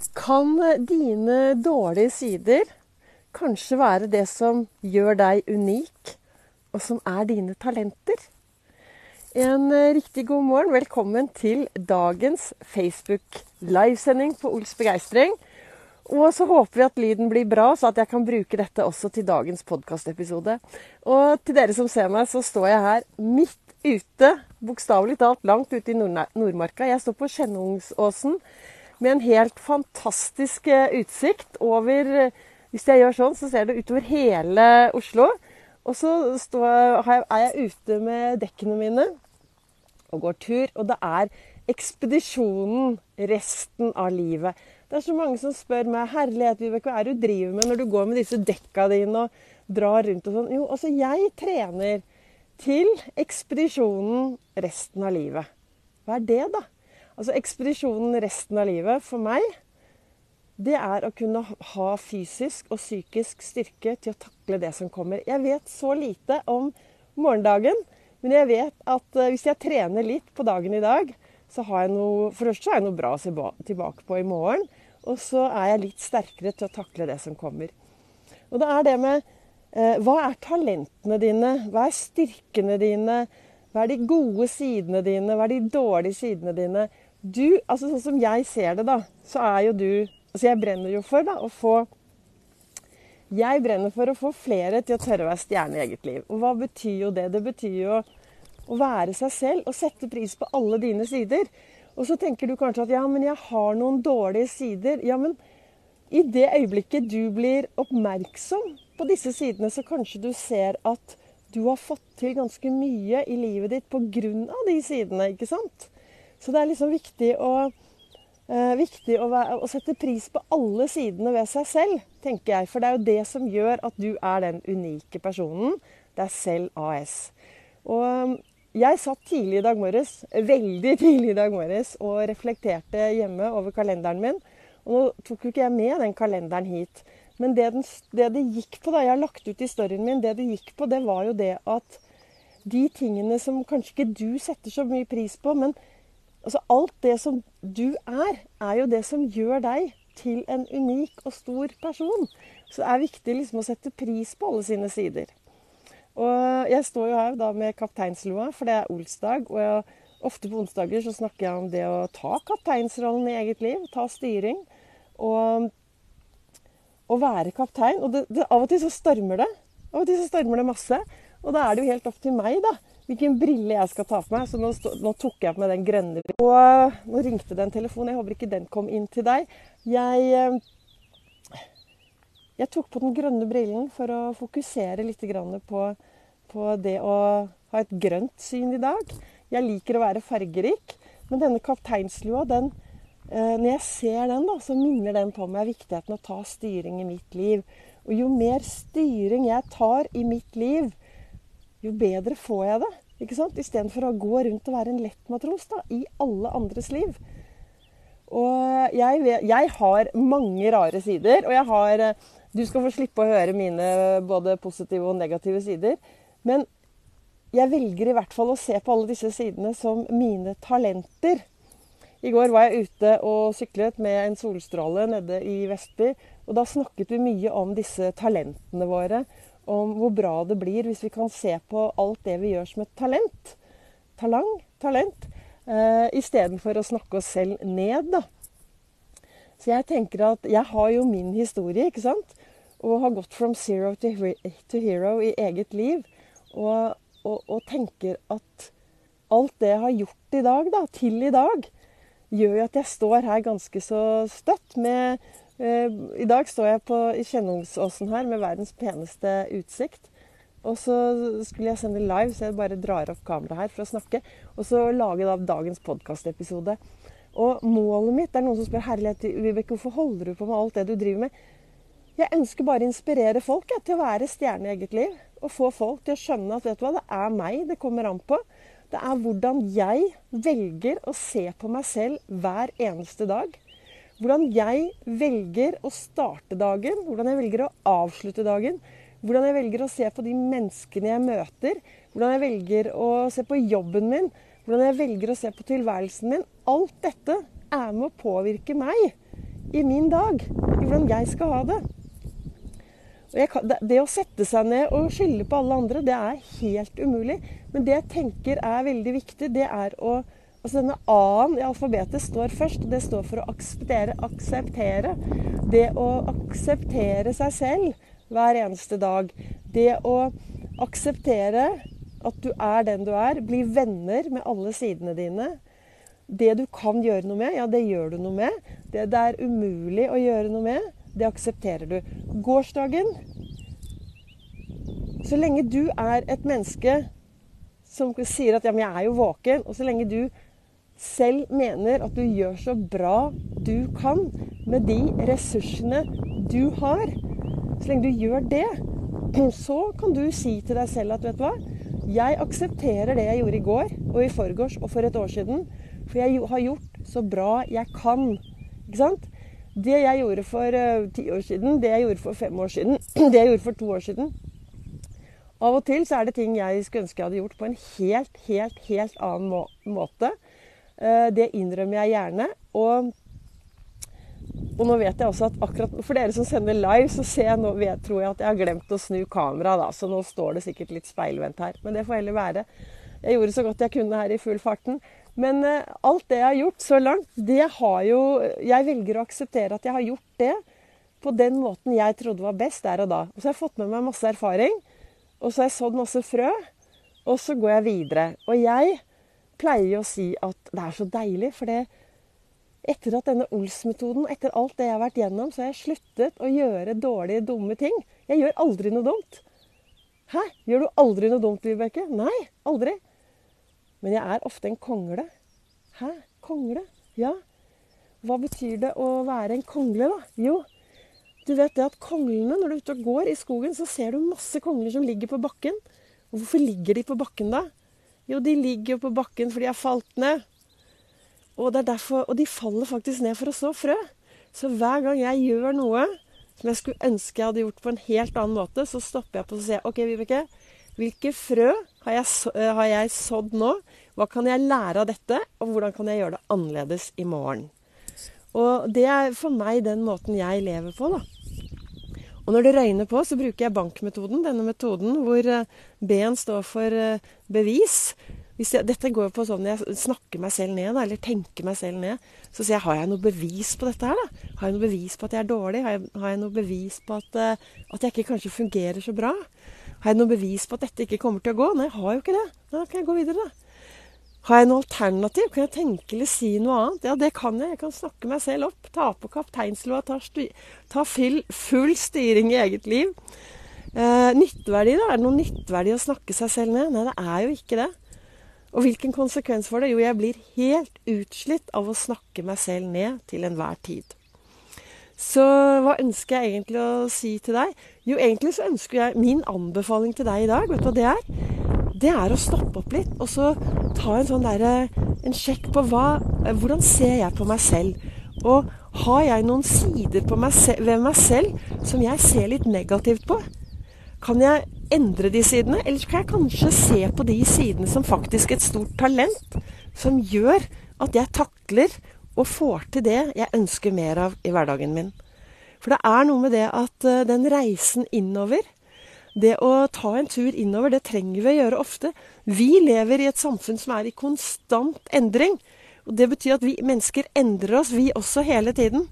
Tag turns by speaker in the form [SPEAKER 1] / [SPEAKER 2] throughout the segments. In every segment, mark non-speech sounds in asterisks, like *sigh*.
[SPEAKER 1] Kan dine dårlige sider kanskje være det som gjør deg unik, og som er dine talenter? En eh, riktig god morgen. Velkommen til dagens Facebook-livesending på Ols begeistring. Og så håper vi at lyden blir bra, så at jeg kan bruke dette også til dagens podkastepisode. Og til dere som ser meg, så står jeg her midt ute, bokstavelig talt langt ute i Nordmarka. Jeg står på Skjennungsåsen med en helt fantastisk eh, utsikt over eh, Hvis jeg gjør sånn, så ser det utover hele Oslo. Og så står, er jeg ute med dekkene mine og går tur. Og det er ekspedisjonen resten av livet. Det er så mange som spør meg herlighet, Vibeke, hva er det du driver med når du går med disse dekka dine og drar rundt og sånn. Jo, altså jeg trener til ekspedisjonen resten av livet. Hva er det, da? Altså ekspedisjonen resten av livet for meg, det er å kunne ha fysisk og psykisk styrke til å takle det som kommer. Jeg vet så lite om morgendagen, men jeg vet at eh, hvis jeg trener litt på dagen i dag, så har jeg noe For først så har jeg noe bra å se tilbake på i morgen. Og så er jeg litt sterkere til å takle det som kommer. Og det er det med eh, Hva er talentene dine? Hva er styrkene dine? Hva er de gode sidene dine? Hva er de dårlige sidene dine? Du, altså Sånn som jeg ser det, da, så er jo du Altså jeg brenner jo for da, å få Jeg brenner for å få flere til å tørre å være stjerne i eget liv. Og hva betyr jo det? Det betyr jo å være seg selv og sette pris på alle dine sider. Og så tenker du kanskje at ja, men jeg har noen dårlige sider. Ja, men i det øyeblikket du blir oppmerksom på disse sidene, så kanskje du ser at du har fått til ganske mye i livet ditt pga. de sidene, ikke sant? Så det er liksom viktig å, eh, viktig å, være, å, sette pris på alle sidene ved seg selv, tenker jeg. For det er jo det som gjør at du er den unike personen. Det er selv AS. Og um, jeg satt tidlig i dag morges, veldig tidlig i dag morges og reflekterte hjemme over kalenderen min. Og nå tok jo ikke jeg med den kalenderen hit. Men det, den, det, det gikk på, da jeg har lagt ut i storyen min, det det gikk på, det var jo det at de tingene som kanskje ikke du setter så mye pris på, men Altså alt det som du er, er jo det som gjør deg til en unik og stor person. Så det er viktig liksom å sette pris på alle sine sider. Og jeg står jo her da med kapteinslua, for det er olsdag. Og jeg, ofte på onsdager så snakker jeg om det å ta kapteinsrollen i eget liv. Ta styring. Og å være kaptein. Og det, det, av og til så stormer det. Av og til så stormer det masse. Og da er det jo helt opp til meg, da hvilken brille jeg skal ta på meg. Så nå, nå tok jeg på meg den grønne. Og eh, nå ringte det en telefon. Jeg håper ikke den kom inn til deg. Jeg, eh, jeg tok på den grønne brillen for å fokusere litt på, på det å ha et grønt syn i dag. Jeg liker å være fargerik. Men denne kapteinslua, den, eh, når jeg ser den, da, så minner den på meg viktigheten å ta styring i mitt liv. Og jo mer styring jeg tar i mitt liv, jo bedre får jeg det. ikke sant? Istedenfor å gå rundt og være en lettmatros da, i alle andres liv. Og jeg, jeg, har mange rare sider. Og jeg har Du skal få slippe å høre mine både positive og negative sider. Men jeg velger i hvert fall å se på alle disse sidene som mine talenter. I går var jeg ute og syklet med en solstråle nede i Vestby. Og da snakket vi mye om disse talentene våre om hvor bra det blir hvis vi kan se på alt det vi gjør som et talent. Talang, talent. Uh, Istedenfor å snakke oss selv ned, da. Så jeg tenker at jeg har jo min historie, ikke sant. Og har gått from zero to hero i eget liv. Og, og, og tenker at alt det jeg har gjort i dag, da, til i dag, gjør jo at jeg står her ganske så støtt med Eh, I dag står jeg på, i Kjennungsåsen her med verdens peneste utsikt. Og så skulle jeg sende live, så jeg bare drar opp kameraet her for å snakke. Og så lage da dagens podkastepisode. Og målet mitt Det er noen som spør herlighet, Vibeke, hvorfor holder du på med alt det du driver med? Jeg ønsker bare å inspirere folk jeg, til å være stjerne i eget liv. Og få folk til å skjønne at vet du hva, det er meg det kommer an på. Det er hvordan jeg velger å se på meg selv hver eneste dag. Hvordan jeg velger å starte dagen, hvordan jeg velger å avslutte dagen. Hvordan jeg velger å se på de menneskene jeg møter. Hvordan jeg velger å se på jobben min. Hvordan jeg velger å se på tilværelsen min. Alt dette er med å påvirke meg i min dag. I hvordan jeg skal ha det. Kan, det, å sette seg ned og skylde på alle andre, det er helt umulig. Men det jeg tenker er veldig viktig, det er å Altså denne A-en i alfabetet står først, og det står for å akseptere. akseptere. Det å akseptere seg selv hver eneste dag. Det å akseptere at du er den du er. Bli venner med alle sidene dine. Det du kan gjøre noe med, ja, det gjør du noe med. Det det er umulig å gjøre noe med, det aksepterer du. Gårsdagen Så lenge du er et menneske som sier at ja, men jeg er jo våken, og så lenge du selv mener at du gjør så bra du kan med de ressursene du har, så lenge du gjør det, *clears throat* så kan du si til deg selv at vet du hva, jeg aksepterer det jeg gjorde i går og i forgårs og for et år siden, for jeg har gjort så bra jeg kan. Ikke sant? Det jeg gjorde for uh, ti år siden, det jeg gjorde for fem år siden, *clears throat* det jeg gjorde for to år siden Av og til så er det ting jeg skulle ønske jeg hadde gjort på en helt, helt, helt annen må måte. Uh, det innrømmer jeg gjerne. Og og nå vet jeg også at akkurat for dere som sender live, så ser jeg nå, tror jeg at jeg har glemt å snu kameraet. da, Så nå står det sikkert litt speilvendt her. Men det får heller være. Jeg gjorde så godt jeg kunne her i full farten. Men uh, alt det jeg har gjort så langt, det har jo Jeg velger å akseptere at jeg har gjort det på den måten jeg trodde var best der og da. Og så har jeg fått med meg masse erfaring. Og så har jeg sådd masse frø. Og så går jeg videre. Og jeg pleier å si at det er så deilig, for det etter at denne Ols-metoden, etter alt det jeg har vært gjennom, så har jeg sluttet å gjøre dårlige, dumme ting. Jeg gjør aldri noe dumt. Hæ? Gjør du aldri noe dumt, Vibeke? Nei, aldri. Men jeg er ofte en kongle. Hæ? Kongle? Ja. Hva betyr det å være en kongle, da? Jo, du vet det at konglene, når du er ute og går i skogen, så ser du masse kongler som ligger på bakken. Og hvorfor ligger de på bakken da? Jo, de ligger jo på bakken fordi de har falt ned. Og, derfor, og de faller faktisk ned for å så frø. Så hver gang jeg gjør noe som jeg skulle ønske jeg hadde gjort på en helt annen måte, så stopper jeg på og sier OK, Vibeke. Hvilke frø har jeg, eh, har jeg sådd nå? Hva kan jeg lære av dette? Og hvordan kan jeg gjøre det annerledes i morgen? Og det er for meg den måten jeg lever på, da. Og når det røyner på, så bruker jeg bankmetoden. Denne metoden hvor eh, B-en står for eh, bevis. Jeg, dette går på sånn jeg snakker meg selv ned, eller tenker meg selv ned. Så sier jeg har jeg noe bevis på dette her, da? Har jeg noe bevis på at jeg er dårlig? Har jeg, har jeg noe bevis på at, uh, at, jeg ikke kanskje fungerer så bra? Har jeg noe bevis på at dette ikke kommer til å gå? Nei, jeg har jo ikke det. Da kan jeg gå videre, da. Har jeg noe alternativ? Kan jeg tenke eller si noe annet? Ja, det kan jeg. Jeg kan snakke meg selv opp. Ta på kapteinslua. Ta, ta full, full styring i eget liv. Eh, nytteverdi, da? Er det noe nytteverdi å snakke seg selv ned? Nei, det er jo ikke det. Og hvilken konsekvens får det? Jo, jeg blir helt utslitt av å snakke meg selv ned til enhver tid. Så hva ønsker jeg egentlig å si til deg? Jo, egentlig så ønsker jeg Min anbefaling til deg i dag, vet du hva det er? Det er å stoppe opp litt og så ta en sånn derre En sjekk på hva Hvordan ser jeg på meg selv? Og har jeg noen sider meg ved meg selv som jeg ser litt negativt på? Kan jeg endre de sidene, eller kan jeg kanskje se på de sidene som faktisk et stort talent, som gjør at jeg takler og får til det jeg ønsker mer av i hverdagen min. For det er noe med det at uh, den reisen innover, det å ta en tur innover, det trenger vi å gjøre ofte. Vi lever i et samfunn som er i konstant endring. Og Det betyr at vi mennesker endrer oss, vi også, hele tiden.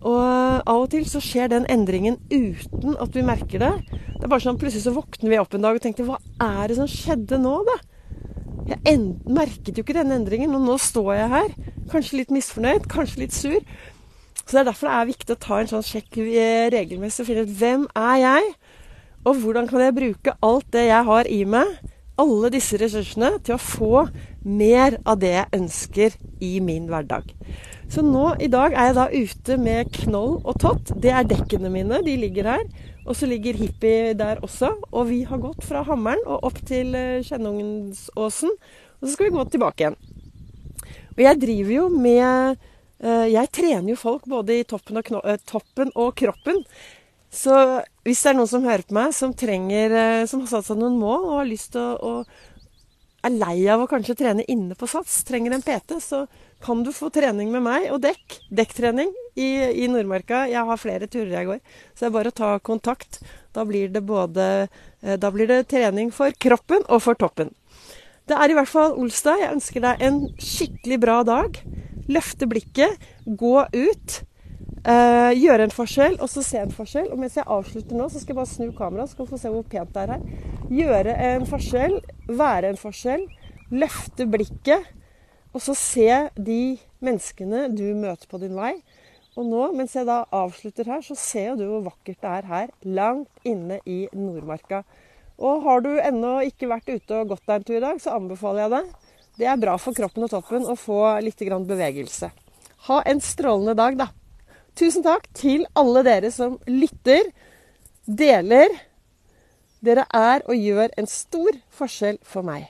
[SPEAKER 1] Og av og til så skjer den endringen uten at vi merker det. Det er bare sånn Plutselig så våkner vi opp en dag og tenker Hva er det som skjedde nå, da? Jeg merket jo ikke denne endringen, og nå står jeg her. Kanskje litt misfornøyd, kanskje litt sur. Så Det er derfor det er viktig å ta en sånn sjekk eh, regelmessig og finne ut hvem er jeg, og hvordan kan jeg bruke alt det jeg har i meg, alle disse ressursene, til å få mer av det jeg ønsker i min hverdag. Så nå i dag er jeg da ute med Knoll og Tott. Det er dekkene mine. De ligger her. Og så ligger Hippie der også. Og vi har gått fra Hammeren og opp til kjennungensåsen. Og så skal vi gå tilbake igjen. Og jeg driver jo med eh, Jeg trener jo folk både i toppen og, eh, toppen og kroppen. Så hvis det er noen som hører på meg, som trenger Som har satt seg noen mål og har lyst til å, å er lei av å kanskje trene inne på Sats, trenger en PT, så kan du få trening med meg og dekk. Dekktrening i, i Nordmarka. Jeg har flere turer jeg går, så det er bare å ta kontakt. Da blir det både eh, Da blir det trening for kroppen og for toppen. Det er i hvert fall olsdag. Jeg ønsker deg en skikkelig bra dag. Løfte blikket, gå ut. Uh, gjøre en forskjell, og så se en forskjell. Og mens jeg avslutter nå, så skal jeg bare snu kameraet, så skal du få se hvor pent det er her. Gjøre en forskjell, være en forskjell. Løfte blikket, og så se de menneskene du møter på din vei. Og nå, mens jeg da avslutter her, så ser du hvor vakkert det er her, langt inne i Nordmarka. Og har du ennå ikke vært ute og gått deg en tur i dag, så anbefaler jeg deg. Det er bra for kroppen og toppen å få litt bevegelse. Ha en strålende dag, da. Tusen takk til alle dere som lytter, deler. Dere er og gjør en stor forskjell for meg.